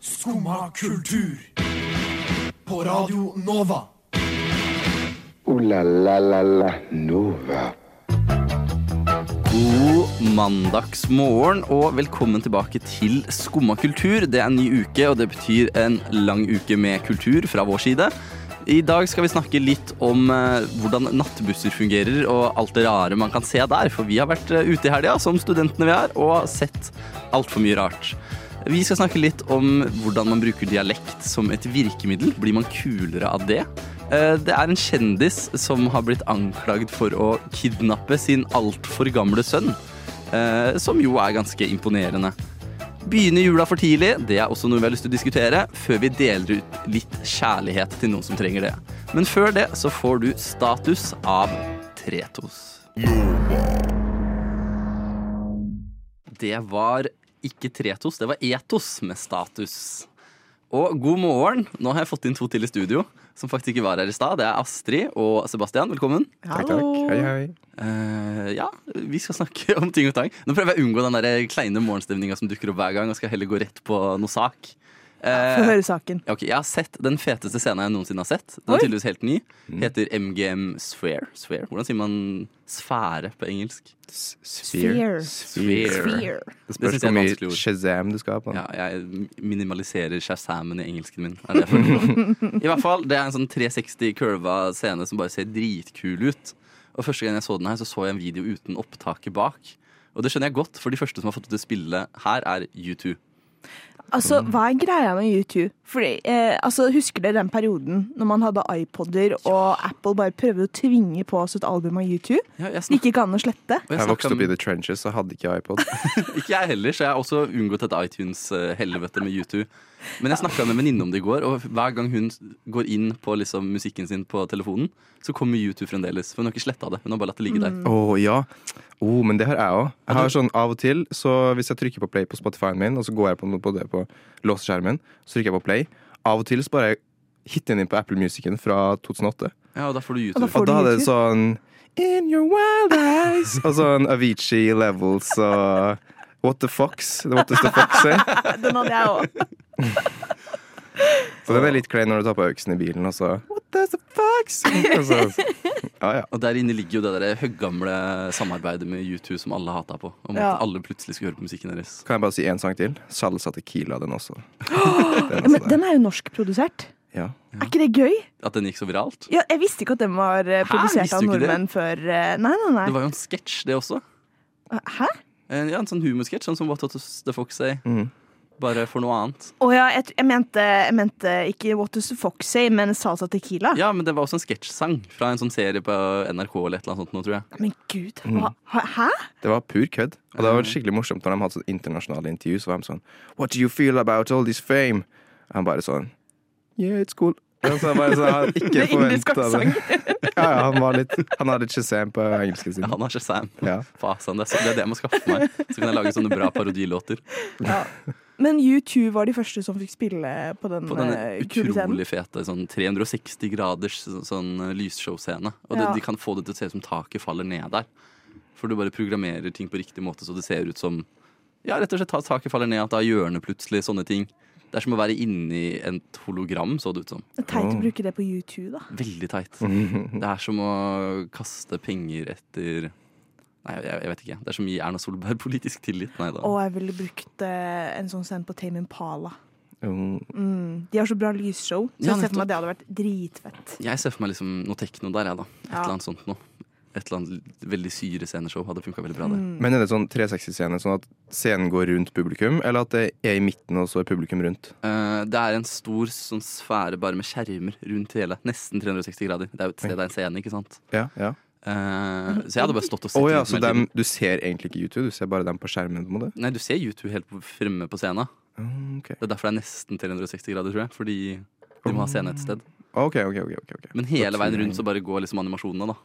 Skumma kultur. På Radio Nova. O-la-la-la-la Nova. God mandagsmorgen og velkommen tilbake til Skumma kultur. Det er en ny uke, og det betyr en lang uke med kultur fra vår side. I dag skal vi snakke litt om eh, hvordan nattbusser fungerer og alt det rare man kan se der. For vi har vært eh, ute i helga, som studentene vi er, og sett altfor mye rart. Vi skal snakke litt om hvordan man bruker dialekt som et virkemiddel. Blir man kulere av det? Eh, Det er en kjendis som har blitt anklagd for å kidnappe sin altfor gamle sønn. eh, Som jo er ganske imponerende. Begynner jula for tidlig? Det er også noe vi har lyst til å diskutere, før vi deler ut litt kjærlighet til noen som trenger det. Men før det så får du status av Tretos. Det var ikke Tretos, det var Etos med status. Og god morgen. Nå har jeg fått inn to til i studio som faktisk ikke var her i stad. Det er Astrid og Sebastian. Velkommen. Takk, takk. Hei, hei. Uh, ja, vi skal snakke om ting og tang. Nå prøver jeg å unngå den der kleine morgenstemninga som dukker opp hver gang, og skal heller gå rett på noe sak. Eh, Få høre saken. ja, ok, jeg har sett den feteste scenen jeg noensinne har sett. Den er tydeligvis helt ny. Heter MGM Sphere. Sphere. Hvordan sier man sfære på engelsk? Sphere. Sphere. Sphere. Det Det spørs hvor mye. Shazam du skal ha på den. Ja, jeg minimaliserer shazamen i engelsken min. Er det. I hvert fall, Det er en sånn 360-curva scene som bare ser dritkul ut. Og Første gang jeg så den her, så så jeg en video uten opptaket bak. Og det skjønner jeg godt, for de første som har fått det til å spille her, er U2. Altså, hva er greia med YouTube? Fordi, eh, altså, husker dere den perioden når man hadde iPoder og Apple bare prøvde å tvinge på oss et album av YouTube? Ja, jeg Det gikk ikke an å slette. og jeg Jeg vokste opp i The Trenches og hadde ikke iPod. Ikke jeg heller, så jeg har også unngått et iTunes-helvete med U2. Men jeg snakka med en venninne om det i går, og hver gang hun går inn på liksom, musikken sin på telefonen, så kommer U2 fremdeles. For hun har ikke sletta det. Hun har bare latt det ligge der. Å ja. Oh, men det har jeg òg. Jeg har sånn av og til, så hvis jeg trykker på play på Spotify-en min, og så går jeg på, på det på låseskjermen, så trykker jeg på play. Av og til så bare hitter den inn på Apple Musicen fra 2008. Ja, og da får du Og da U2. får Og da du er det sånn In your wild eyes Og sånn Avicii levels og What the fox? What måtte the fox say? Den hadde jeg òg. Så den er litt klein når du tar på øksen i bilen, og så What does the fox? Og så, ja, ja. Og der inne ligger jo det der høggamle samarbeidet med U2 som alle hata på. Om Ja. at alle plutselig skulle høre på musikken deres. Kan jeg bare si én sang til? Salsa Tequila, den også. Den, også men den er jo norskprodusert. Ja. Er ikke det gøy? At den gikk så viralt. Ja, jeg visste ikke at den var eh, produsert av nordmenn det? før eh, Nei, nei, nei. Det var jo en sketsj, det også. Hæ? En, ja, en sånn humorsketsj, sånn som What Does The Fox Say. Mm. Bare for noe annet. Å ja, jeg, jeg, mente, jeg mente ikke What Does the Fox Say, men Salsa Tequila. Ja, men det var også en sketsjsang fra en sånn serie på NRK eller et eller annet sånt nå, tror jeg. Men gud, hva? Hæ? Det var pur kødd. Og det var skikkelig morsomt når de hadde sånn internasjonale intervju. Så var de sånn What do you feel about all this fame? Og han bare sånn Yeah, it's cool. Og så bare sånn, han ikke indisk forventet det. Ja, ja, han, var litt, han hadde litt Shazam på engelsken sin. Ja, han har Shazam. Ja. Fasen, det, er, så- det er det jeg må skaffe meg. Så kan jeg lage sånne bra parodilåter. Men U2 var de første som fikk spille på den På denne eh, utrolig fete sånn 360 graders sånn, sånn lysshow-scene. Og det, Ja. de kan få det til å se ut som taket faller ned der. For du bare programmerer ting på riktig måte så det ser ut som Ja, rett og slett ta- taket faller ned, at det er hjørnet plutselig, sånne ting. Det er som å være inni et hologram, så det ut som. Det er teit å bruke det på U2, da. Veldig teit. Det er som å kaste penger etter Nei, jeg, jeg vet ikke. Det er som å gi Erna Solberg politisk tillit. Nei da. Og jeg ville brukt eh, en sånn scene på Tame Impala. Mm. Mm. De har så bra lysshow, så Ja, jeg ser for meg at det hadde vært dritfett. Jeg ser for meg liksom noe tekno der, jeg, da. Et Ja. eller annet sånt noe. Et eller annet veldig syre sceneshow hadde funka veldig bra, det. Mm. Men er det sånn 360-scene, sånn at scenen går rundt publikum, eller at det er i midten, og så er publikum rundt? Uh, det er en stor sånn sfære bare med skjermer rundt hele. Nesten 360 grader. Det er jo et sted, det er en scene, ikke sant? Ja, ja. Uh, så jeg hadde bare stått og sett Oh, ja, så dem, du ser egentlig ikke YouTube, du ser bare dem på skjermen? på? Nei, du ser YouTube helt fremme på scenen. Okay. Det er derfor det er nesten 360 grader, tror jeg. Fordi de må ha scene et sted. ok, ok. ok, ok, ok. Men hele veien rundt så bare går liksom animasjonene, da.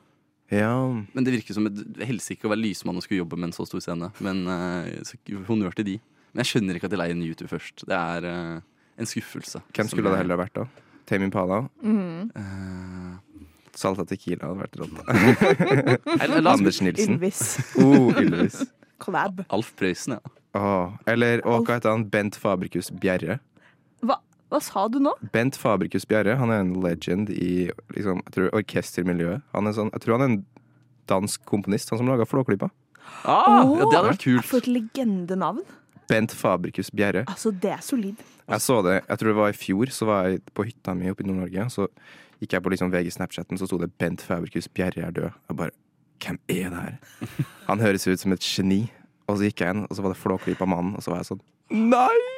Ja, Men det virker som et helsike å være lysmann og skulle jobbe med en så stor scene. Men eh, så honnør til de. Men jeg skjønner ikke at de leier en YouTube først. Det er uh, en skuffelse. Hvem skulle det heller vært da? Tame Impala? Mm. Uh, Salta Tequila hadde vært rått. Anders Nilsen. Ylvis. Oh, Ylvis. Collab. Alf Prøysen, ja. Oh, eller og hva heter han? Bent Fabricus Bjerre. Hva, sa du nå? Bent Fabricus Bjerre han er en legend i liksom, jeg tror, orkestermiljøet. Han er sånn, jeg tror han er en dansk komponist, han som laga Flåklypa. Ah, ja, det hadde vært kult. For et legendenavn. Bent Fabricus Bjerre. Altså, det er solid. Jeg så det, jeg tror det var i fjor, så var jeg på hytta mi oppe i Nord-Norge. Så gikk jeg på liksom VG Snapchatten, så sto det 'Bent Fabricus Bjerre er død'. Jeg bare Hvem er det her? Han høres ut som et geni. Og så gikk jeg inn, og så var det Flåklypa-mannen, og så var jeg sånn Nei!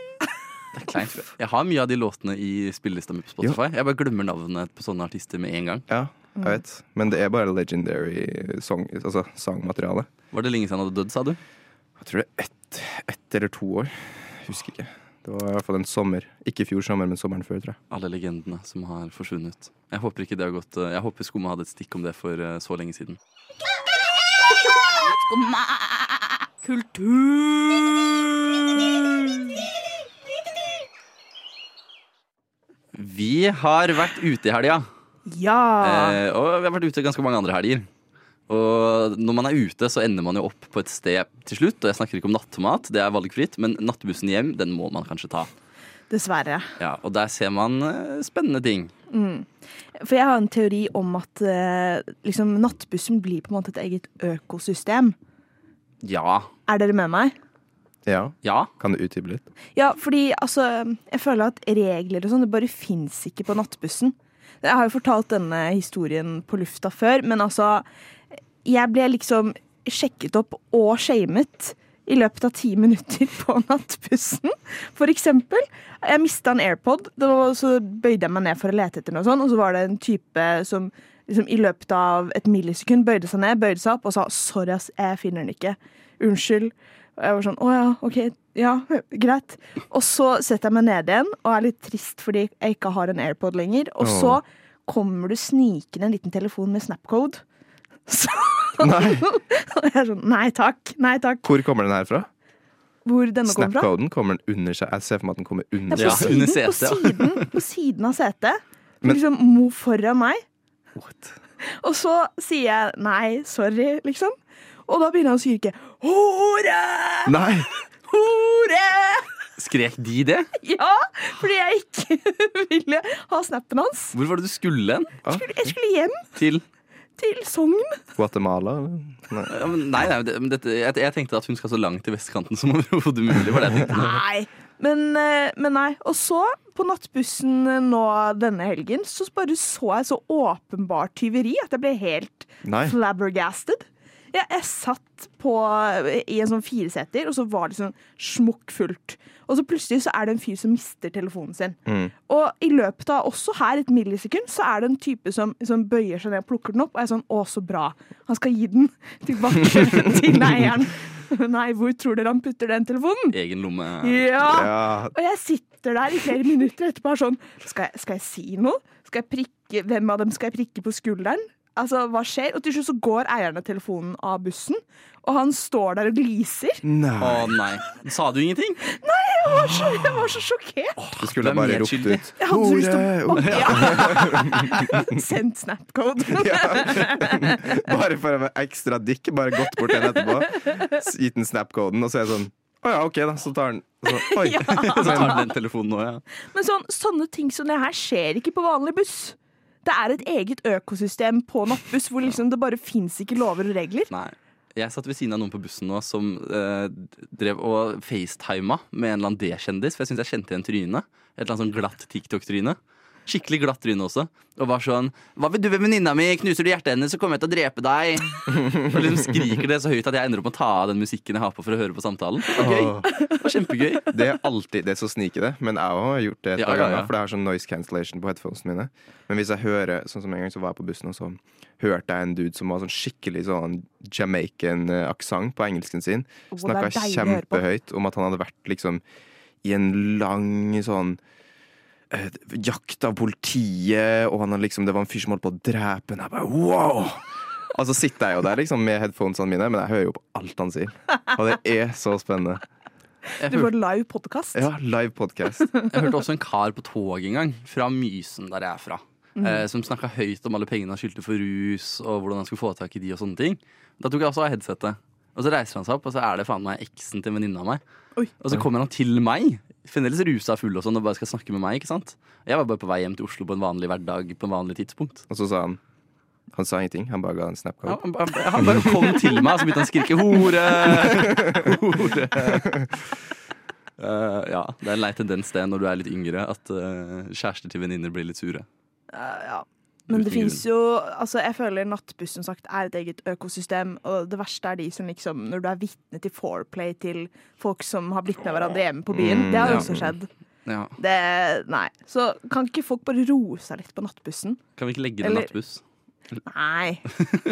Det er kleint. Jeg har mye av de låtene i spillelista mi på Spotify. Jeg bare glemmer navnet på sånne artister med en gang. Ja, jeg vet. Men det er bare legendary song, altså sangmateriale. Var det lenge siden han hadde dødd, sa du? Jeg tror det er ett, et eller to år. Husker ikke. Det var i hvert fall en sommer. Ikke i fjor sommer, men sommeren før, tror jeg. Alle legendene som har forsvunnet. Jeg håper ikke det har gått eh, Jeg håper Skumma hadde et stikk om det for eh, så lenge siden. Vi har vært ute i helga. Ja. Eh, og vi har vært ute ganske mange andre helger. Og når man er ute, så ender man jo opp på et sted til slutt. Og jeg snakker ikke om nattmat, det er valgfritt, men nattbussen hjem, den må man kanskje ta. Dessverre. Ja, Og der ser man eh, spennende ting. For jeg har en teori om at eh, liksom, nattbussen blir på en måte et eget økosystem. Ja. Er dere med meg? Ja, Ja. Kan du utdype litt? Ja, fordi altså Jeg føler at regler og sånn, det bare fins ikke på nattbussen. Jeg har jo fortalt denne historien på lufta før, men altså Jeg ble liksom sjekket opp og shamet i løpet av ti minutter på nattbussen. For eksempel. Jeg mista en AirPod, det var, så bøyde jeg meg ned for å lete etter noe sånt, og så var det en type som liksom, i løpet av et millisekund bøyde seg ned, bøyde seg opp og sa 'sorry, ass, jeg finner den ikke'. Unnskyld. Og jeg var sånn 'å ja, OK, ja, greit'. Og så setter jeg meg ned igjen og er litt trist fordi jeg ikke har en AirPod lenger. Og så kommer du snikende en liten telefon med Snapcode. Så Nei. og jeg er sånn Nei takk, nei takk. Hvor kommer den her fra? Hvor denne kommer fra? Snapcoden kommer den under seg. Jeg ser for meg at den kommer under ja, på, siden, under siden, på, setet, ja. siden, på siden av setet. Men- liksom mo foran meg. What? Og så sier jeg nei, sorry, liksom. Og da begynner han å skrike 'hore! Nei! Hore!' Skrek de det? Ja, fordi jeg ikke ville ha snappen hans. Hvor var det du skulle hen? Jeg skulle hjem Til til Sogn. Guatemala? Nei. ja, men Nei, nei det, men dette, jeg, jeg tenkte at hun skal så langt til vestkanten som overhodet mulig. var det jeg tenkte. Nei. Men, eh, men nei. Og så, på nattbussen nå denne helgen, så bare så jeg så åpenbart tyveri at jeg ble helt Nei. flabbergasted. Ja, jeg satt på, i en sånn fireseter, og så var det sånn smukkfullt. Og så plutselig så er det en fyr som mister telefonen sin. Og i løpet av også her et millisekund så er det en type som, som bøyer seg ned og plukker den opp, og er sånn 'Å, så bra'. Han skal gi den tilbake til eieren. Nei, hvor tror dere han putter den telefonen? Egen lomme. Ja! Ja, Og jeg sitter der i flere minutter etterpå og er sånn skal jeg, skal jeg si noe? Skal jeg prikke, hvem av dem skal jeg prikke på skulderen? Altså, hva skjer? Og til slutt så går eierne av telefonen av bussen, og han står der og gliser. nei. Å nei. Sa du ingenting? Jeg var så, jeg var så sjokkert. Du skulle Du er bare ropt ut Jeg hadde så lyst til å banke. ja. Sendt Snapcode. Bare for å være ekstra dick, bare gått bort til den etterpå, gitt den snap-koden, og så er jeg sånn Å ja, OK, da. Så tar den så, Oi. Så tar han den telefonen nå, ja. Men sånn, sånne ting som det her skjer ikke på vanlig buss. Det er et eget økosystem på nattbuss hvor liksom det bare fins ikke lover og regler. Nei. Jeg satt ved siden av noen på bussen nå som eh, drev og facetima med en eller annen D-kjendis, for jeg syns jeg kjente igjen trynet. Et eller annet sånn glatt TikTok-tryne. Skikkelig glatt tryne også. Og var sånn 'Hva vil du med venninna mi? Knuser du hjertet hennes, så kommer jeg til å drepe deg.' Og liksom skriker det så høyt at jeg ender opp med å ta av den musikken jeg har på for å høre på samtalen. Det var gøy. Det var kjempegøy. Det er alltid det er så sniker det, men jeg har gjort det et Ja, par ja, ganger. ja. For det har sånn noise cancellation på headphonesene mine. Men hvis jeg hører Sånn som en gang så var jeg på bussen, og så hørte jeg en dude som var sånn skikkelig sånn Jamaican-aksent på engelsken sin. Er Snakka kjempehøyt om at han hadde vært liksom i en lang sånn eh, jakt av politiet, og han liksom, det var en fyr som holdt på å drepe henne. Jeg bare wow! Og så sitter jeg jo der liksom med headphonesene mine, men jeg hører jo på alt han sier. Og det er så spennende. Jeg Det får var live podkast. Ja, live podcast. jeg hørte også en kar på toget en gang, fra Mysen, der jeg er fra. Eh, som snakka høyt om alle pengene han skyldte for rus, og hvordan han skulle få tak i de og sånne ting. Da tok jeg også av headsetet. Og så reiser han seg opp, og så er det faen meg eksen til en venninne av meg. Oi. Og så kommer han til meg, fremdeles rusa full og sånn, og bare skal snakke med meg. ikke sant? Jeg var bare på vei hjem til Oslo på en vanlig hverdag på en vanlig tidspunkt. Og så sa han Han sa ingenting, han bare ga en snapcode. han, bare- han bare kom til meg, og så begynte han å skrike 'hore'! hore. Uh, ja, det er en lei tendens det når du er litt yngre, at uh, kjærester til venninner blir litt sure. Uh, ja. Men det fins jo altså Jeg føler Nattbuss som sagt er et eget økosystem. Og det verste er de som liksom Når du er vitne til foreplay til folk som har blitt med hverandre hjemme på byen. Mm, det har ja. også skjedd. Ja. Det, nei. Så kan ikke folk bare roe seg litt på nattbussen? Kan vi ikke legge Eller- nattbuss? Nei.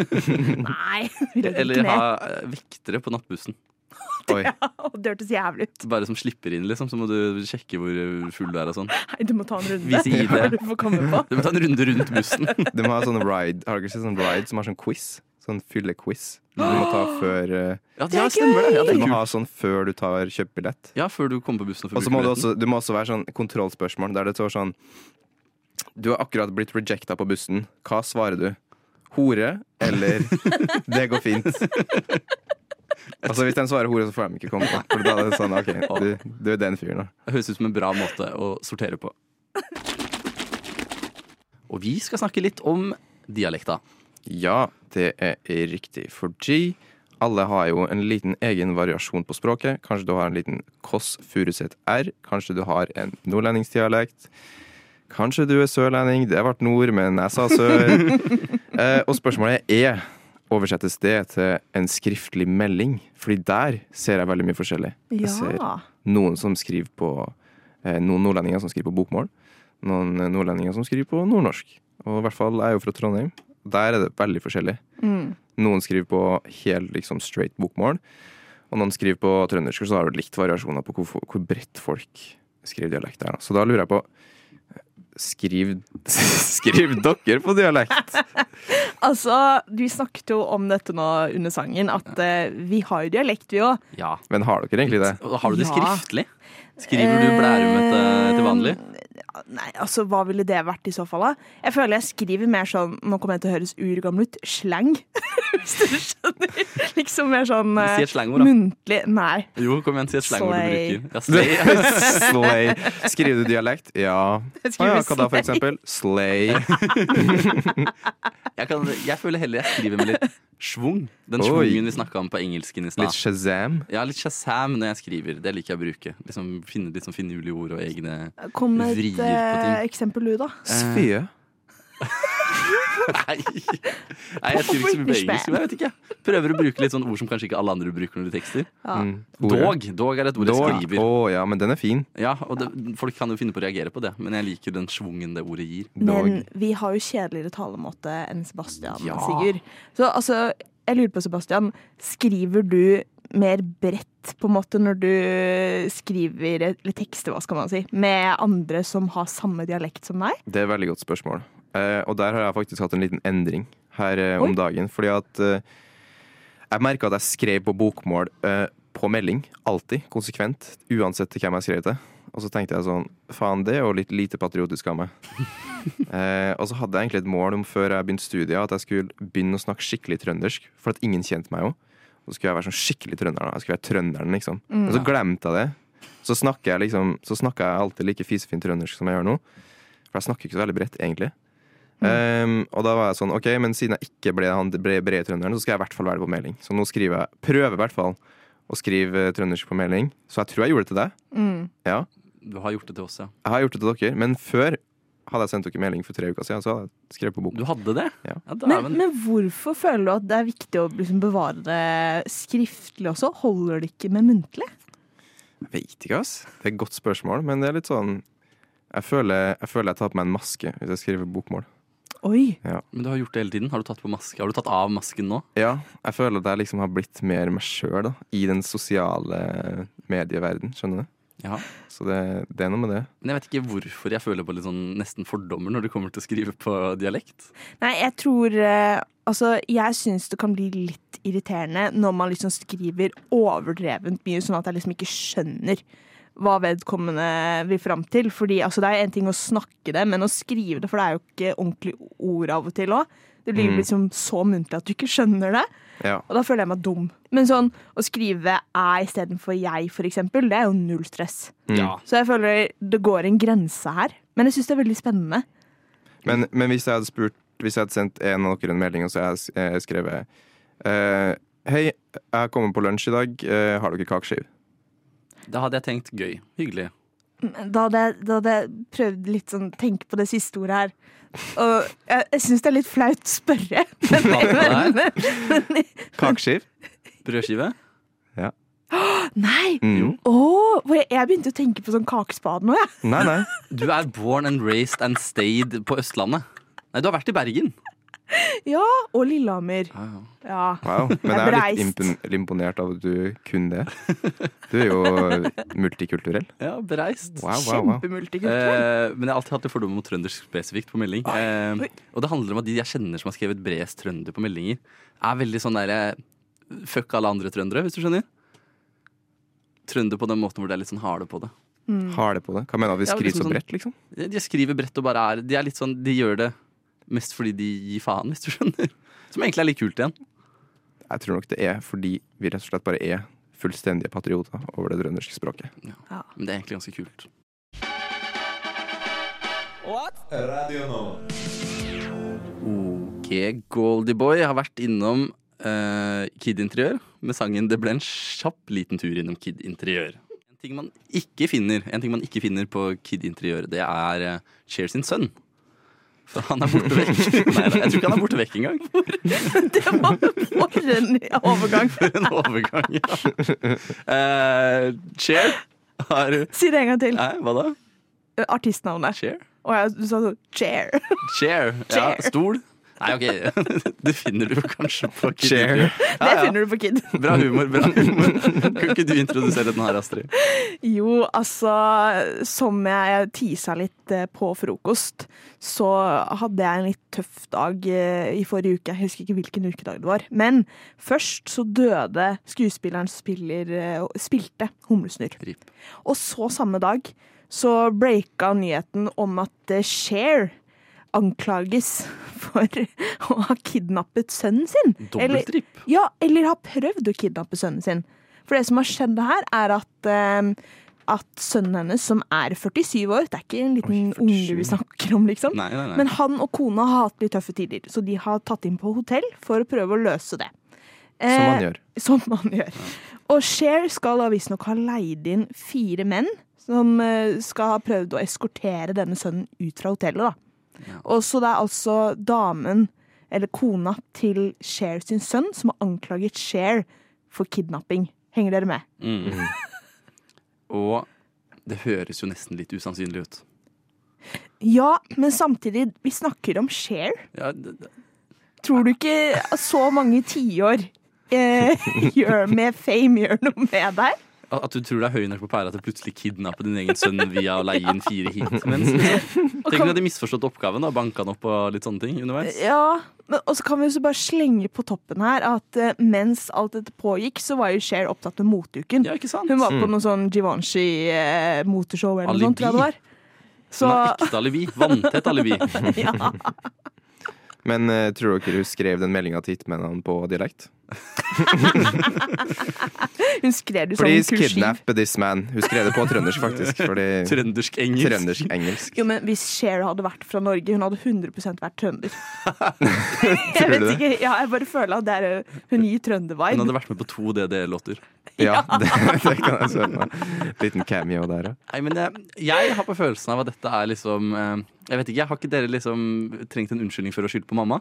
nei. Eller ha eh, vektere på nattbussen. Oi. Å, Det hørtes jævlig ut. Bare som slipper inn, liksom. Så må du sjekke hvor eh, full du er og sånn. Nei, du må ta en runde. Vise ID. du får komme på. Du må ta en runde rundt bussen. De ha sånn ride Har dere sett sånn ride som har sånn quiz? Sånn fyllequiz. Du må ta før eh, Ja, Det er stemmer det. Ja, det Du er må kult. ha sånn før du tar kjøpebillett. Ja, før du kommer på bussen og Og får så må bruke du billetten. også Du må også være sånn kontrollspørsmål der det står sånn Du har akkurat blitt rejecta på bussen. Hva svarer du? Hore eller 'det går fint'? Altså Hvis de svarer hore, så får de ikke komme. For da er det sånn OK, du, du er den fyren, da. Det høres ut som en bra måte å sortere på. Og vi skal snakke litt om dialekta. Ja, det er riktig. Fordi alle har jo en liten egen variasjon på språket. Kanskje du har en liten Kåss Furuseth R. Kanskje du har en nordlendingsdialekt. Kanskje du er sørlending. Det ble nord, men jeg sa sør. eh, og spørsmålet er oversettes det til en skriftlig melding? Fordi der ser jeg veldig mye forskjellig. Jeg ser noen som skriver på eh, Noen nordlendinger som skriver på bokmål. Noen nordlendinger som skriver på nordnorsk. Og i hvert fall jeg er jo fra Trondheim. Der er det veldig forskjellig. Mm. Noen skriver på helt liksom straight bokmål, og noen skriver på trøndersk. Så har du litt variasjoner på hvor, hvor bredt folk skriver dialekt der. Så da lurer jeg på Skriv, skriv dere på dialekt? Altså, Vi snakket jo om dette nå under sangen, at uh, vi har jo dialekt, vi òg. Ja. Men har dere egentlig det? Har du det skriftlig? Skriver du Blærumete til vanlig? Eh, Nei, altså, hva ville det vært i så fall, da? Jeg føler jeg skriver mer sånn Nå kommer jeg til å høres urgammel ut. Slang. Hvis du skjønner. Liksom mer sånn Si eh, et slangord, da. muntlig Nei. Jo, kom igjen, si et slangord du bruker. Ja, slay. Slay. Skriver du dialekt? Ja. Å skriver ja, hva da, for eksempel? Slay. Jeg, kan, jeg føler heller jeg skriver med litt schwung. Den schwungen vi snakka om på engelsken i Litt. Shazam. Ja, litt shazam når jeg skriver. Det liker jeg å bruke. Liksom Finne litt sånn finurlige ord og egne Kom med et Vrier. Eh, eksempel, du, da. Sfye. Nei, Nei jeg skriver ikke så mye på engelsk. Jeg vet ikke. Prøver å bruke litt sånn ord som kanskje ikke alle andre bruker når de tekster. Ja. Mm. Dog. Dog er et ord jeg skriver. Oh, ja, men den er fin. Ja, og det, Folk kan jo finne på å reagere på det, men jeg liker den schwungen det ordet gir. Men vi har jo kjedeligere talemåte enn Sebastian, Ja. Sigurd. Så altså, jeg lurer på, Sebastian, skriver du mer bredt på en måte når du skriver eller tekster, hva skal man si, med andre som har samme dialekt som deg? Det er et veldig godt spørsmål. Eh, og der har jeg faktisk hatt en liten endring her eh, Oi. om dagen. Fordi at eh, jeg merka at jeg skrev på bokmål på melding. Alltid. Konsekvent. Uansett til hvem jeg skrev til. Og så tenkte jeg sånn Faen, det er jo litt lite patriotisk av meg. eh, og så hadde jeg egentlig et mål om før jeg begynte studiet, at jeg skulle begynne å snakke skikkelig trøndersk. For at ingen kjente meg jo. Så skulle jeg være sånn skikkelig trønder. Jeg skulle være trønderen, liksom. Og så glemte jeg det. Så snakker jeg liksom Så snakker jeg alltid like fisefint trøndersk som jeg gjør nå. For jeg snakker ikke så veldig bredt, egentlig. Ehm, og da var jeg sånn, ok, men siden jeg ikke ble han brede trønderen, så skal jeg i hvert fall være det på melding. Så nå skriver jeg, prøver i hvert fall å skrive eh, trøndersk på melding. Så jeg tror jeg gjorde det til deg. Mm. Ja, Du har gjort det til oss, ja. jeg har gjort det til dere. Men før hadde jeg sendt dere melding for tre uker siden, så hadde jeg skrevet på bok. Du hadde det? Ja. Ja, da, men hvorfor føler du at det er viktig å liksom bevare det skriftlig også? Holder det ikke med muntlig? Jeg vet ikke, ass. Det er et godt spørsmål, men det er litt sånn jeg føler, jeg føler jeg tar på meg en maske hvis jeg skriver bokmål. Oi! Men du har gjort det hele tiden. Har du tatt på maske? Har du tatt av masken nå? Ja, jeg føler at jeg liksom har blitt mer meg sjøl i den sosiale medieverden. Skjønner du? Ja. Så det, det er noe med det. Men jeg vet ikke hvorfor jeg føler på litt sånn nesten fordommer når det kommer til å skrive på dialekt. Nei, jeg tror eh, Altså, jeg syns det kan bli litt irriterende når man liksom skriver overdrevent mye, sånn at jeg liksom ikke skjønner hva vedkommende vil fram til. Fordi altså, det er en ting å snakke det, men å skrive det, for det er jo ikke ordentlig ord av og til òg. Det blir Mm. liksom så muntlig at du ikke skjønner det. Ja. Og da føler jeg meg dum. Men sånn å skrive æ istedenfor jeg, for eksempel, det er jo null stress. Ja. Så jeg føler det går en grense her. Men jeg syns det er veldig spennende. Men, men hvis jeg hadde spurt Hvis jeg hadde sendt en av dere en melding, og så hadde jeg eh, skrevet uh, Hei, jeg kommer på lunsj i dag. Uh, har dere kakeskive? Da hadde jeg tenkt gøy. Hyggelig. Da hadde jeg, da hadde jeg prøvd litt sånn tenke på det siste ordet her. Og jeg, jeg syns det er litt flaut å spørre. Men, men, men, Kakeskive? Brødskive? nei! Mm. Oh, jeg, jeg begynte å tenke på sånn kakespade nå, jeg. Nei, nei. Du er born and raised and stayed på Østlandet. Nei, du har vært i Bergen. Ja, og Lillehammer. Ja. Wow. Men Jeg er litt impon imponert av at du kun det. Du er jo multikulturell. Ja, bereist. Wow, wow, wow. Kjempemultikulturell. Eh, men jeg har alltid hatt det fordom mot trøndersk spesifikt på melding. Eh, og det handler om at de jeg kjenner som har skrevet bredest trønder på meldinger, er veldig sånn der Fuck alle andre trøndere, hvis du skjønner. Trønder på den måten hvor det er litt sånn harde på det. Mm. Harde på det. Hva mener du? at Vi Ja, skriver liksom så sånn- bredt, liksom? De de skriver bredt og bare er De er litt sånn De gjør det mest fordi de gir faen, hvis du skjønner. Som egentlig er litt kult igjen. Jeg tror nok det er fordi vi rett og slett bare er fullstendige patrioter over det trønderske språket. Ja. Men det er egentlig ganske kult. What? Radio nå. Ok, Goldieboy har vært innom uh, Kid Interiør med sangen Det ble en kjapp liten tur innom Kid Interiør. En ting man ikke finner, en ting man ikke finner på Kid Interiør, det er uh, Cheers sin sønn. For han er borte vekk. Nei, jeg tror ikke han er borte vekk engang. Det var for en overgang. For en overgang, ja. Uh, Cher har Si det en gang til. Nei, hva da? Artistnavnet. Cher? Å ja, du sa sånn chair. Chair. Ja, stol. Nei, ok. Det finner du kanskje på Kid Share. Ja, Ja, Det finner du på Kid. Bra humor. bra humor Kan ikke du introdusere den her, Astrid? Jo, altså Som jeg tisa litt eh, på frokost, så hadde jeg en litt tøff dag eh, i forrige uke. Jeg husker ikke hvilken ukedag det var. Men først så døde skuespilleren som spiller, eh, spilte Humlesnurr. Og så samme dag så breaka nyheten om at Share anklages for å ha kidnappet sønnen sin. Eller- Dobbeltripp. ja, eller har prøvd å kidnappe sønnen sin. For det som har skjedd her, er at, uh, at sønnen hennes, som er 47 år Det er ikke en liten Oi, unge vi snakker om, liksom. Nei, nei, nei. Men han og kona har hatt litt tøffe tider, så de har tatt inn på hotell for å prøve å løse det. Som man Eh, gjør. Som man gjør. Og Cher skal da visstnok ha leid inn fire menn som eh, skal ha prøvd å eskortere denne sønnen ut fra hotellet. da. Og så det er altså damen, eller kona til Cher sin sønn, som har anklaget Cher for kidnapping. Henger dere med? Mm. Og det høres jo nesten litt usannsynlig ut. Ja, men samtidig, vi snakker om Cher. Ja, det, det, Tror du ikke så mange tiår eh, gjør med fame gjør noe med deg? At du tror det er høy nok på pæra til å plutselig kidnappe din egen sønn via å leie inn fire hit. Men tenk om de hadde misforstått oppgaven og banka han opp og litt sånne ting underveis. Ja, men og så kan vi jo så bare slenge på toppen her at eh, mens alt dette pågikk, så var jo Cher opptatt med moteuken. Ja, ikke sant? Hun var på noe sånn Givenchy-motorshow eller noe sånt, Alibi. var. Hun Så har ekte alibi. Vanntett alibi. ja. Men uh, tror dere hun skrev den meldinga til hitmennene på dialekt? Hun skrev det som Please kursiv. kidnap this man. Hun skrev det på trøndersk, faktisk. Fordi Trøndersk-engelsk. Trøndersk-engelsk. Jo, men Hvis Cher hadde vært fra Norge, hun hadde 100% vært trønder. jeg vet ikke, ja, jeg bare føler at det er, eh, hun gir Hun hadde vært med på to DDE-låter. Ja, det, det kan jeg for. Liten cameo der, ja. Nei, men jeg, jeg har på følelsen av at dette er liksom eh, Jeg vet ikke, Har ikke dere liksom trengt en unnskyldning for å skylde på mamma?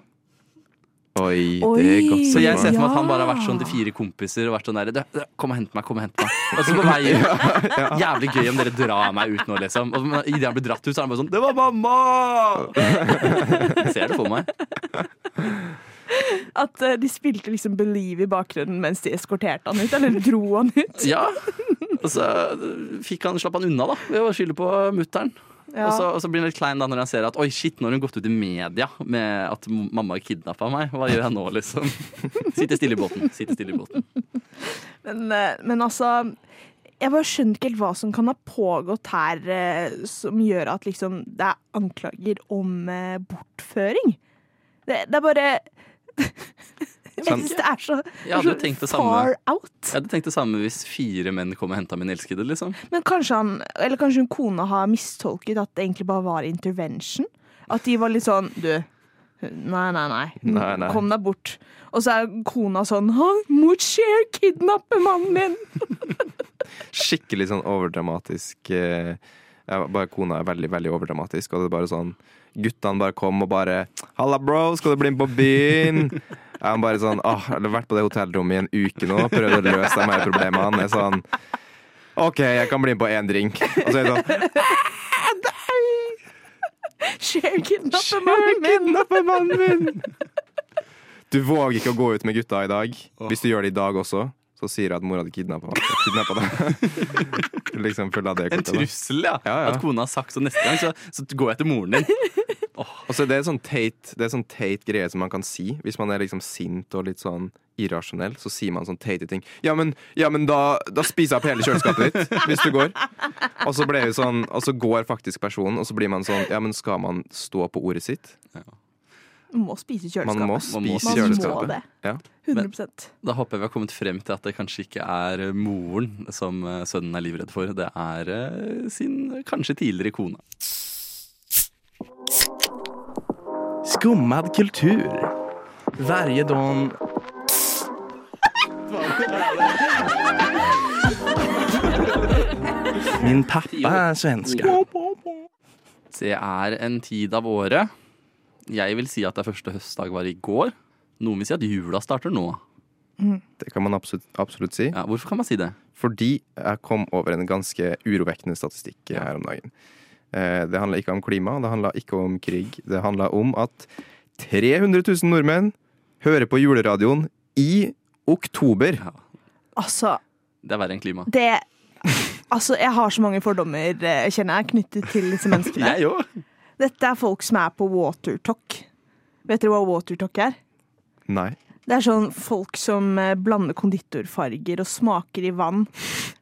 Oi, Oi. det er godt Så jeg ser for meg at han bare har vært sånn til fire kompiser og vært sånn der «Du, du, Kom og hent meg, kom og hent meg. Og så på vei ut. Jævlig gøy om dere drar meg ut nå, liksom. Og idet han blir dratt ut, så er han bare sånn Det var mamma! Jeg ser det for meg. At uh, de spilte liksom Believe i bakgrunnen mens de eskorterte han ut, eller dro han ut. Ja. Og så fikk han, slapp han unna, da, ved å skylde på mutter'n. Ja. Og, så, og så blir han litt klein da når han ser at oi, shit, nå har hun gått ut i media med at mamma mamma kidnappa meg. Hva gjør jeg nå, liksom? Sitte stille i båten. Sitte stille i båten. Men, eh, men altså Jeg bare skjønner ikke helt hva som kan ha pågått her eh, som gjør at liksom det er anklager om eh, bortføring. Det, det er bare Jeg synes det er så, ja, så far samme. out. Jeg hadde tenkt det samme hvis fire menn kom og henta min elskede, liksom. Men kanskje han, eller kanskje hun kona har mistolket at det egentlig bare var intervention? At de var litt sånn Du, nei, nei, nei. Nei, nei. Kom deg bort. Og så er kona sånn Han mot Cher kidnapper mannen min! Skikkelig sånn overdramatisk eh, ja, Bare kona er veldig, veldig overdramatisk, og det er bare sånn Guttene bare kom og bare 'Halla, bro, skal du bli med på byen?' Jeg bare sånn, åh, jeg har vært på det hotellrommet i en uke nå Prøvd å løse de her problemene. Jeg er sånn OK, jeg kan bli med på én drink. Og så er det sånn Cher kidnappe mannen min! Min! Du våger ikke å gå ut med gutta i dag. Hvis du gjør det i dag også, så sier jeg at mora di kidnappa deg. liksom av det En trussel, ja. Ja, ja. At kona har sagt så neste gang, så, så går jeg til moren din. Og så er det sånn teit, det er sånn teit greie som man kan si hvis man er liksom sint og litt sånn irrasjonell. Så sier man sånn teite ting. Ja, men, ja, men da, da spiser jeg opp hele kjøleskapet ditt hvis du går. Og så, ble vi sånn, og så går faktisk personen, og så blir man sånn Ja, men skal man stå på ordet sitt? Man må spise må kjøleskapet. Man må spise Man må kjøleskapet. det. Ja. 100% Da håper jeg vi har kommet frem til at det kanskje ikke er moren som eh, sønnen er livredd for. Det er eh, sin kanskje tidligere kone. Skummad kultur. Varje dag... Min pappa er svenske. Det er en tid av året. Jeg vil si at det er første høstdag var i går. Noen vil si at jula starter nå. Det kan man absolutt, absolutt si. Ja, hvorfor kan man si det? Fordi jeg kom over en ganske urovekkende statistikk her om dagen. Eh, Det handla ikke om klima, det handla ikke om krig. Det handla om at 300 000 nordmenn hører på juleradioen i oktober. Altså, Det er verre enn klima. det Altså, jeg har så mange fordommer, eh, kjenner jeg, knyttet til disse menneskene. Jeg òg. Dette er folk som er på watertalk. Vet dere hva watertalk er? Nei. Det er sånn folk som eh, blander konditorfarger og smaker i vann.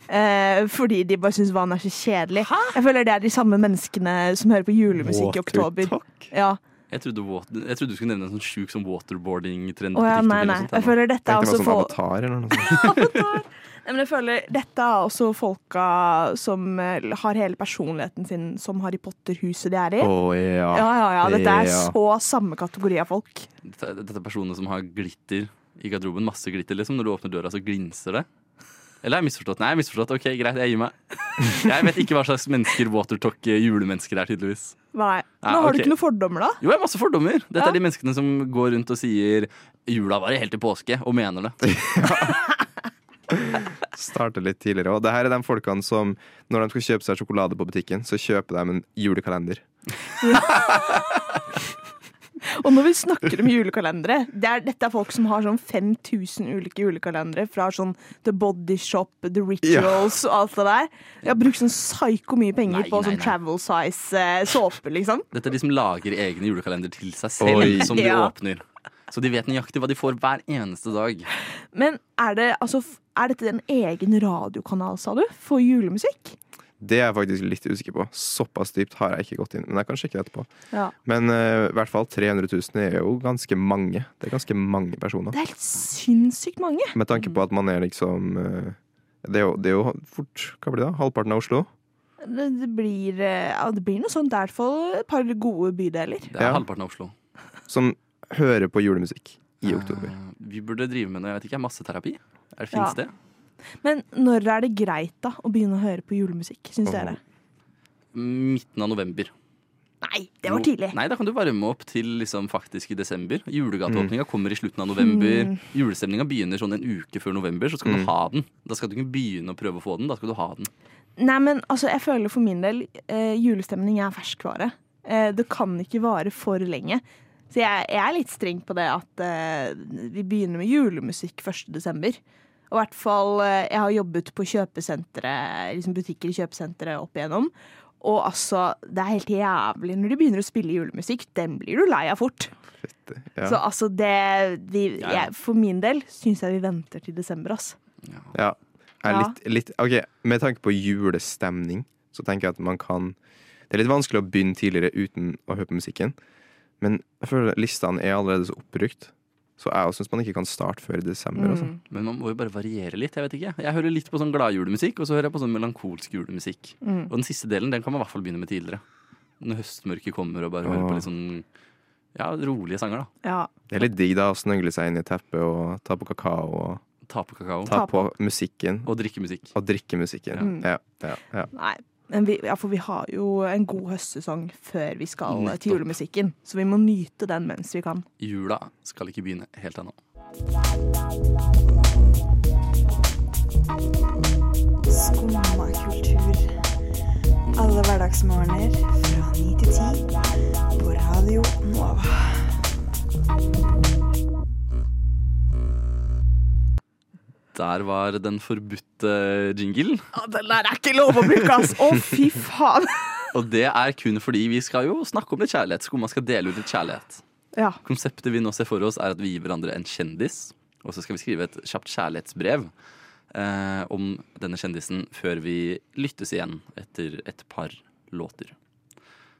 Eh, fordi de bare syns vann er så kjedelig. Jeg føler det er de samme menneskene som hører på julemusikk i oktober. Ja. Jeg trodde, water, jeg trodde du skulle nevne en sånn sjuk sånn waterboarding-trend. Oh, ja, nei, nei. Jeg føler dette er også sånn folk avatar eller noe sånt. Nei, men jeg føler dette er også folka som eh, har hele personligheten sin som Harry Potter-huset de er i. Oh, ja. Ja, ja, ja. Dette er Ja. så samme kategori av folk. Dette, dette er personer som har glitter i garderoben. Masse glitter, liksom. Når du åpner døra, så glinser det. Eller har jeg misforstått? Nei, jeg har misforstått. Ok, greit, jeg gir meg. Jeg vet ikke hva slags mennesker watertalk julemennesker er, tydeligvis. Nei. Ja, Nå har okay. du ikke noen fordommer, da? Jo, jeg har masse fordommer. Dette Ja. er de menneskene som går rundt og sier jula varer helt til påske, og mener det. Starte litt tidligere. Og det her er de folkene som, når de skal kjøpe seg sjokolade på butikken, så kjøper de en julekalender. Og når vi snakker om julekalendere det er, Dette er folk som har sånn 5000 ulike julekalendere fra sånn The Body Shop, The Rituals og alt det der. De har brukt sånn psyko mye penger Nei, på nei, sånn nei. travel size eh, såpe, liksom. Dette er de som lager egne julekalender til seg selv, Oi. som de Ja. åpner. Så de vet nøyaktig hva de får hver eneste dag. Men er det altså Er dette en egen radiokanal, sa du, for julemusikk? Det er jeg faktisk litt usikker på. Såpass dypt har jeg ikke gått inn. Men jeg kan sjekke det etterpå. Ja. Men uh, i hvert fall 300 000 er jo ganske mange. Det er ganske mange personer. Det er helt sinnssykt mange. Med tanke på at man er liksom uh, det, er jo, det er jo fort Hva blir det? da? Halvparten av Oslo? Det, det, blir, eh, ja, det blir noe sånt. Det er i hvert fall et par gode bydeler. Det er Ja. halvparten av Oslo. Som hører på julemusikk i oktober. Eh, Vi burde drive med noe, jeg vet ikke, masseterapi. Er det Ja. Det? Men når er det greit da å begynne å høre på julemusikk, syns dere? Midten av november. Nei, det var tidlig. Nei, da kan du varme opp til liksom faktisk i desember. Julegateåpninga kommer i slutten av november. Mm. Julestemninga begynner sånn en uke før november, så skal Mm. du ha den. Da skal du ikke begynne å prøve å få den, da skal du ha den. Nei, men altså, jeg føler for min del eh, julestemning er ferskvare. Eh, det kan ikke vare for lenge. Så jeg, jeg er litt streng på det at uh, vi begynner med julemusikk 1. desember. Og i hvert fall, uh, jeg har jobbet på liksom butikker i kjøpesentre opp igjennom. Og altså, det er helt jævlig når de begynner å spille julemusikk. Den blir du lei av fort. Ja. Så altså, det de, Ja, ja. jeg, For min del syns jeg vi venter til desember, ass. Ja. Jeg er Ja. litt, litt, ok, Med tanke på julestemning, så tenker jeg at man kan Det er litt vanskelig å begynne tidligere uten å høre på musikken. Men jeg føler listene er allerede så oppbrukt. Så jeg syns man ikke kan starte før i desember. Altså. Mm. Men man må jo bare variere litt. Jeg vet ikke. Jeg hører litt på sånn gladjulemusikk, og så hører jeg på sånn melankolsk julemusikk. Mm. Og den siste delen den kan man i hvert fall begynne med tidligere. Når høstmørket kommer og bare hører på litt sånn ja, rolige sanger, da. Ja. Det er litt digg da å snøgle seg inn i teppet og ta på kakao og Ta på kakao. ta på musikken Og drikke musikk. og drikke musikken. Mm. Ja, ja, ja. Nei. Men vi, ja, for vi har jo en god høstsesong før vi skal Nettopp. til julemusikken. Så vi må nyte den mens vi kan. Jula skal ikke begynne helt ennå. Skumma kultur. Alle hverdagsmorgener fra ni til ti på Radio Nova. Der var den forbudte jingle. Ja, den der er ikke lov å bruke, ass! Å, fy faen! Og det er kun fordi vi skal jo snakke om litt kjærlighet. Skumma skal dele ut litt kjærlighet. Ja. Konseptet vi nå ser for oss, er at vi gir hverandre en kjendis. Og så skal vi skrive et kjapt kjærlighetsbrev eh, om denne kjendisen før vi lyttes igjen etter et par låter.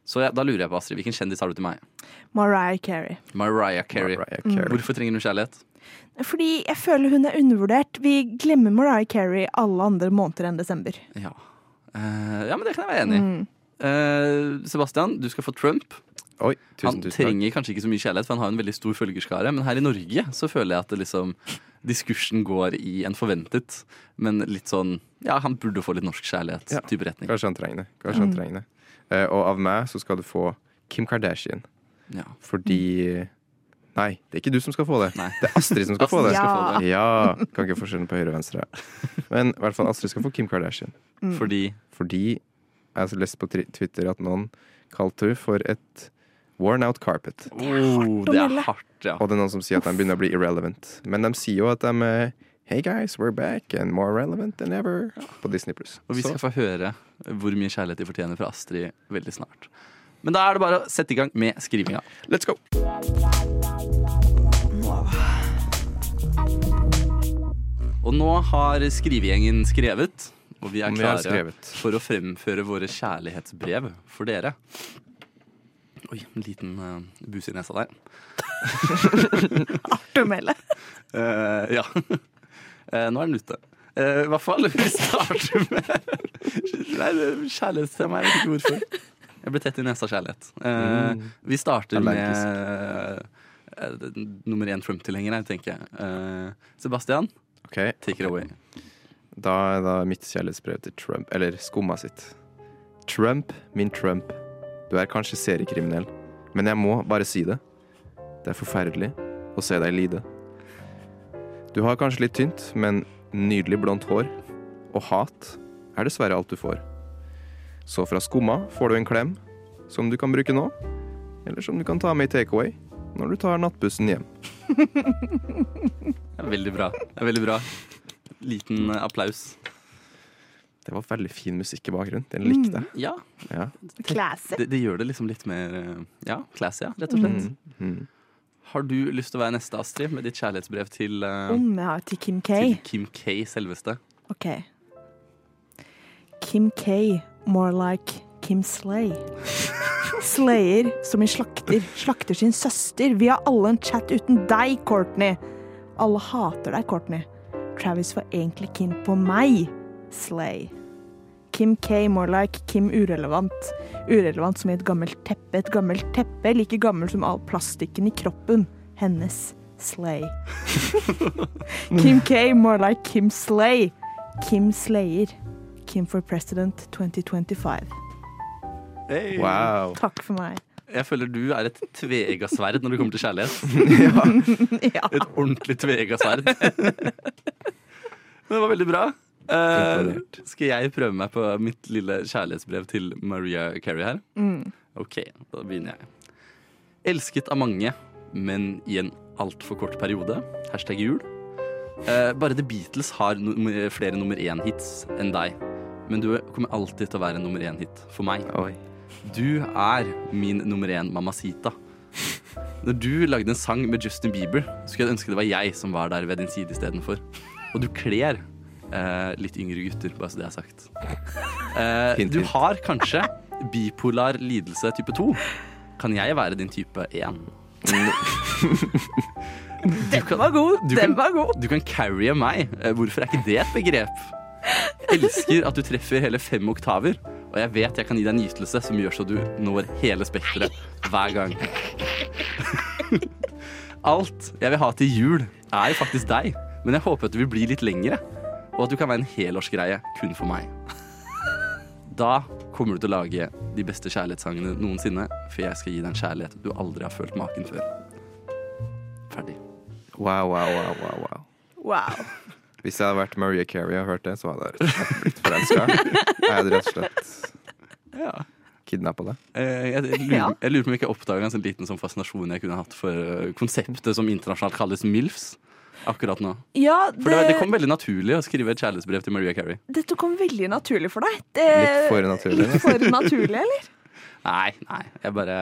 Så ja, da lurer jeg på, Astrid, hvilken kjendis har du til meg? Mariah Carey. Mariah Carey. Mariah Carey. Hvorfor trenger du kjærlighet? Fordi jeg føler hun er undervurdert. Vi glemmer Mariah Carey alle andre måneder enn desember. Ja. uh, ja, men det kan jeg være enig i. Mm. Uh, Sebastian, du skal få Trump. Oi, Han tusen, tusen takk. trenger kanskje ikke så mye kjærlighet, for han har en veldig stor følgerskare. Men her i Norge så føler jeg at det liksom diskursen går i en forventet, men litt sånn Ja, han burde få litt norsk Ja. kjærlighet-type retning. Kanskje han trenger det. Kanskje han Mm. trenger det. Uh, og av meg så skal du få Kim Kardashian. Ja. Fordi Nei, det er ikke du som skal få det. Nei. Det er Astrid som skal få det. skal få det. Ja, Kan ikke forskjellen på høyre og venstre. Men i hvert fall Astrid skal få Kim Kardashian. Fordi Fordi jeg har lest på Twitter at noen kalte henne for et worn out carpet. oh, Det er hardt, ja. Og det er noen som sier at de begynner å bli irrelevant. Men de sier jo at de er Hey guys, we're back and more relevant than ever på Disney Plus. Og vi skal få høre hvor mye kjærlighet de fortjener fra Astrid veldig snart. Men da er det bare å sette i gang med skrivinga. Let's go! Og nå har skrivegjengen skrevet, og vi er vi klare for å fremføre våre kjærlighetsbrev for dere. Oi, en liten uh, bus i nesa der. Artig å melde. Eh, ja. Uh, nå er den ute. Eh, I hvert fall, vi starter med Nei, det kjærlighetstema. Jeg vet ikke hvorfor. Jeg ble tett i nesa kjærlighet. Eh, Vi starter med eh, nummer én Trump-tilhenger her, tenker jeg. Eh, Sebastian, okay. take it away. Da er da mitt kjærlighetsbrev til Trump, eller skumma sitt. Trump, min Trump. Du er kanskje seriekriminell, men jeg må bare si det. Det er forferdelig å se deg lide. Du har kanskje litt tynt, men nydelig blondt hår. Og hat er dessverre alt du får. Så fra skumma får du en klem, som du kan bruke nå. Eller som du kan ta med i takeaway når du tar nattbussen hjem. Det er veldig bra. Det er veldig bra. Liten applaus. Det var veldig fin musikk i bakgrunnen. Den likte jeg. Ja, Ja. Classic. det, det gjør det liksom litt mer eh, Ja, classy, ja, rett og slett. Mm. Mm. Har du lyst til å være neste, Astrid, med ditt kjærlighetsbrev til, eh, Om jeg har til Kim K. til Kim K selveste? Ok. Kim K. More like Kim Slay. Slayer som i slakter. Slakter sin søster. Vi har alle en chat uten deg, Courtney. Alle hater deg, Courtney. Travis var egentlig keen på meg. Slay. Kim K. More like Kim Urelevant. Urelevant som i et gammelt teppe. Et gammelt teppe like gammelt som all plastikken i kroppen. Hennes. Slay. Kim K. More like Kim Slay. Kim Slayer. Kim for President 2025. Hey. Wow. Takk for meg. Jeg føler du er et tveegga sverd når det kommer til kjærlighet. ja. Et ordentlig tveegga sverd. Men det var veldig bra. Uh, skal jeg prøve meg på mitt lille kjærlighetsbrev til Maria Carey her? Mm. Ok, da begynner jeg. Elsket av mange, men i en altfor kort periode. Hashtag jul. Uh, bare The Beatles har no flere nummer én-hits enn deg. Men du kommer alltid til å være en nummer én-hit for meg. Oi. Du er min nummer én Mamacita. Når du lagde en sang med Justin Bieber, skulle jeg ønske det var jeg som var der ved din side istedenfor. Og du kler eh, litt yngre gutter, bare så det er sagt. Eh, Hint, du hint. har kanskje bipolar lidelse type 2. Kan jeg være din type 1? Den var god! du Den kan- var god. Du kan carrye meg. Eh, Hvorfor er ikke det et begrep? Elsker at du treffer hele fem oktaver, og jeg vet jeg kan gi deg en nytelse som gjør så du når hele spekteret hver gang. Alt jeg vil ha til jul, er jo faktisk deg, men jeg håper at du vil bli litt lengre, og at du kan være en helårsgreie kun for meg. Da kommer du til å lage de beste kjærlighetssangene noensinne, for jeg skal gi deg en kjærlighet du aldri har følt maken før. Ferdig. Wow, wow, wow, wow, wow. Wow. Hvis jeg hadde vært Maria Carey og hørt det, så hadde jeg blitt forelska. Jeg hadde rett og slett Ja. kidnappa det. Eh, Jeg, jeg, lurer, jeg lurer på om jeg ikke oppdaga en sånn liten sånn fascinasjon jeg kunne hatt for eh, konseptet som internasjonalt kalles MILFs. Akkurat nå. Ja, For det, det det, kom veldig naturlig å skrive et kjærlighetsbrev til Maria Carey. dette kom veldig naturlig for deg. Det, Litt for naturlig. Litt for naturlig, eller? Nei, nei, jeg bare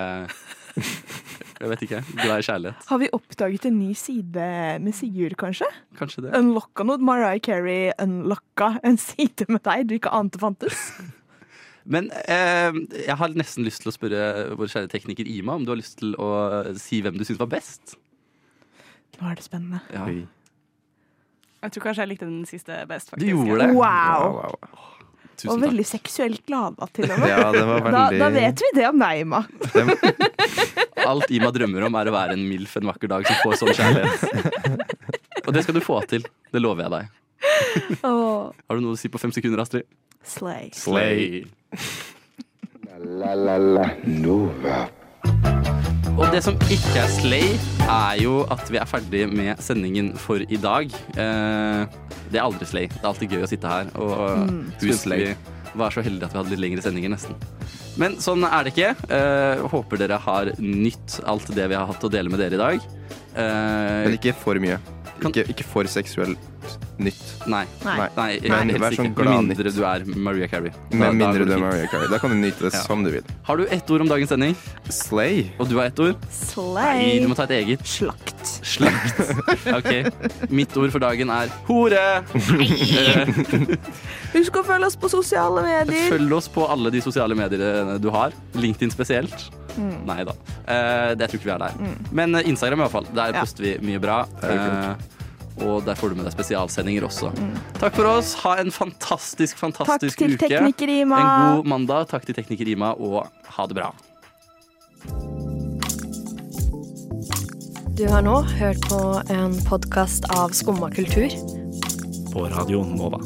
Jeg vet ikke. Glad i kjærlighet. Har vi oppdaget en ny side med Sigurd, kanskje? Kanskje det. Unlocka noe. Mariah Carey unlocka en side med deg du ikke ante fantes. Men eh, jeg har nesten lyst til å spørre vår kjære tekniker Ima om du har lyst til å si hvem du syns var best. Nå er det spennende. Ja. Jeg tror kanskje jeg likte den siste best. Du gjorde det? Wow! Wow, wow. Og veldig takk. veldig seksuelt lada til og med. Ja, det var Da, veldig da vet vi det om deg, Ima. Alt Ima drømmer om, er å være en MILF en vakker dag som får sånn kjærlighet. Og det skal du få til. Det lover jeg deg. Oh. Har du noe å si på fem sekunder, Astrid? slay. Slay. La la la Nova. Og det som ikke er slay, er jo at vi er ferdig med sendingen for i dag. Eh, det er aldri slay. Det er alltid gøy å sitte her. Og mm. vi var så heldige at vi hadde litt lengre sendinger, nesten. Men sånn er det ikke. Eh, håper dere har nytt alt det vi har hatt å dele med dere i dag. Eh, Men ikke for mye. Ikke, ikke for seksuelt nytt. nei. Nei. Nei. Nei, Men vær sånn glad Med mindre nytt. du er Maria Carey. Da- Med mindre går du det er fint. Mariah Carey. Da kan du nyte det Ja. som du vil. Har du ett ord om dagens sending? Slay. Og du har ett ord? Nei, Slay. du må ta et eget. Slakt. Slakt. Ok. Mitt ord for dagen er hore. Eh, Husk å følge oss på sosiale medier. Følg oss på alle de sosiale mediene du har. LinkedIn spesielt. Mm. Nei da. Eh, det tror ikke vi er der. Men eh, Instagram i hvert fall. Der Ja. poster vi mye bra. er jo Eh, og der får du med deg spesialsendinger også. Takk for oss. Ha en fantastisk, Mm. Takk til uke. tekniker Ima. En god mandag. Takk til tekniker Ima, og ha det bra. Du har nå hørt på en podkast av Skumma kultur. På Radio Nova.